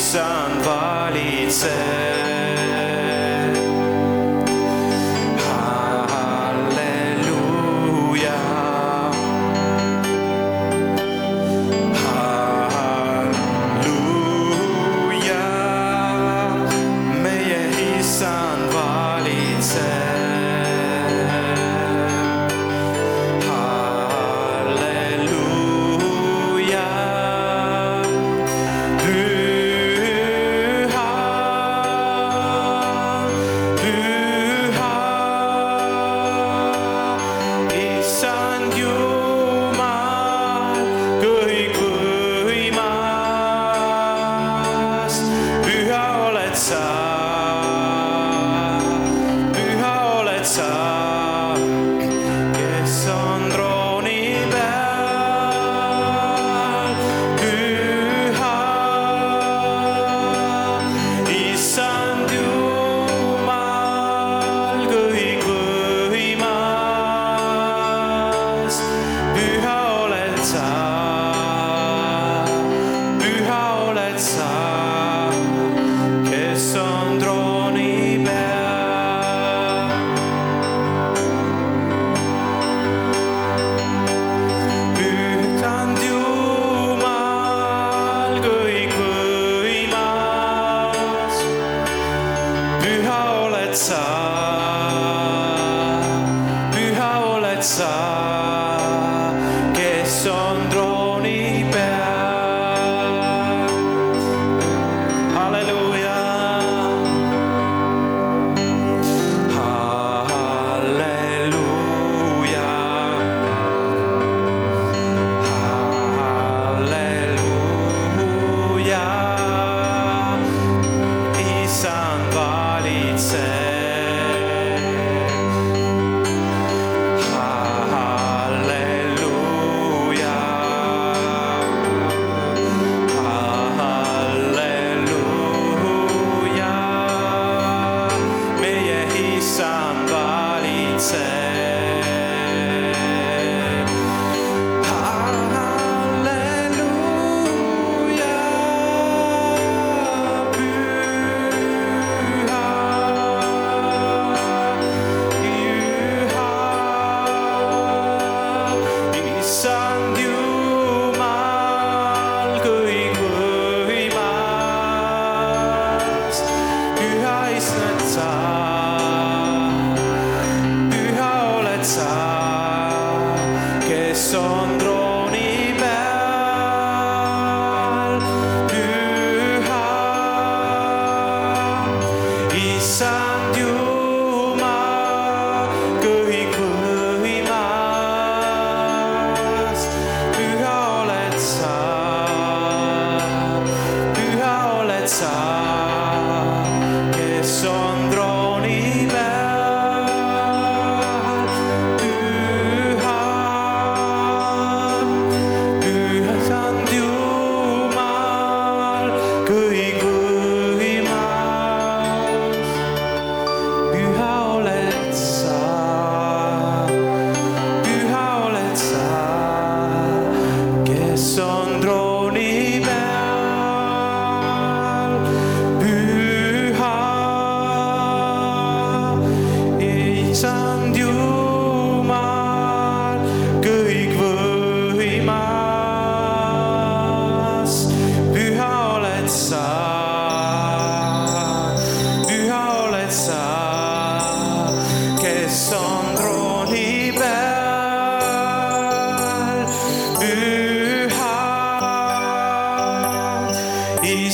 Somebody said. sa, püha oled sa, kes on trooni peal. püha, issand Jumal, kõikvõimas, püha oled sa, püha oled sa. Behold, it's all. yes, du har i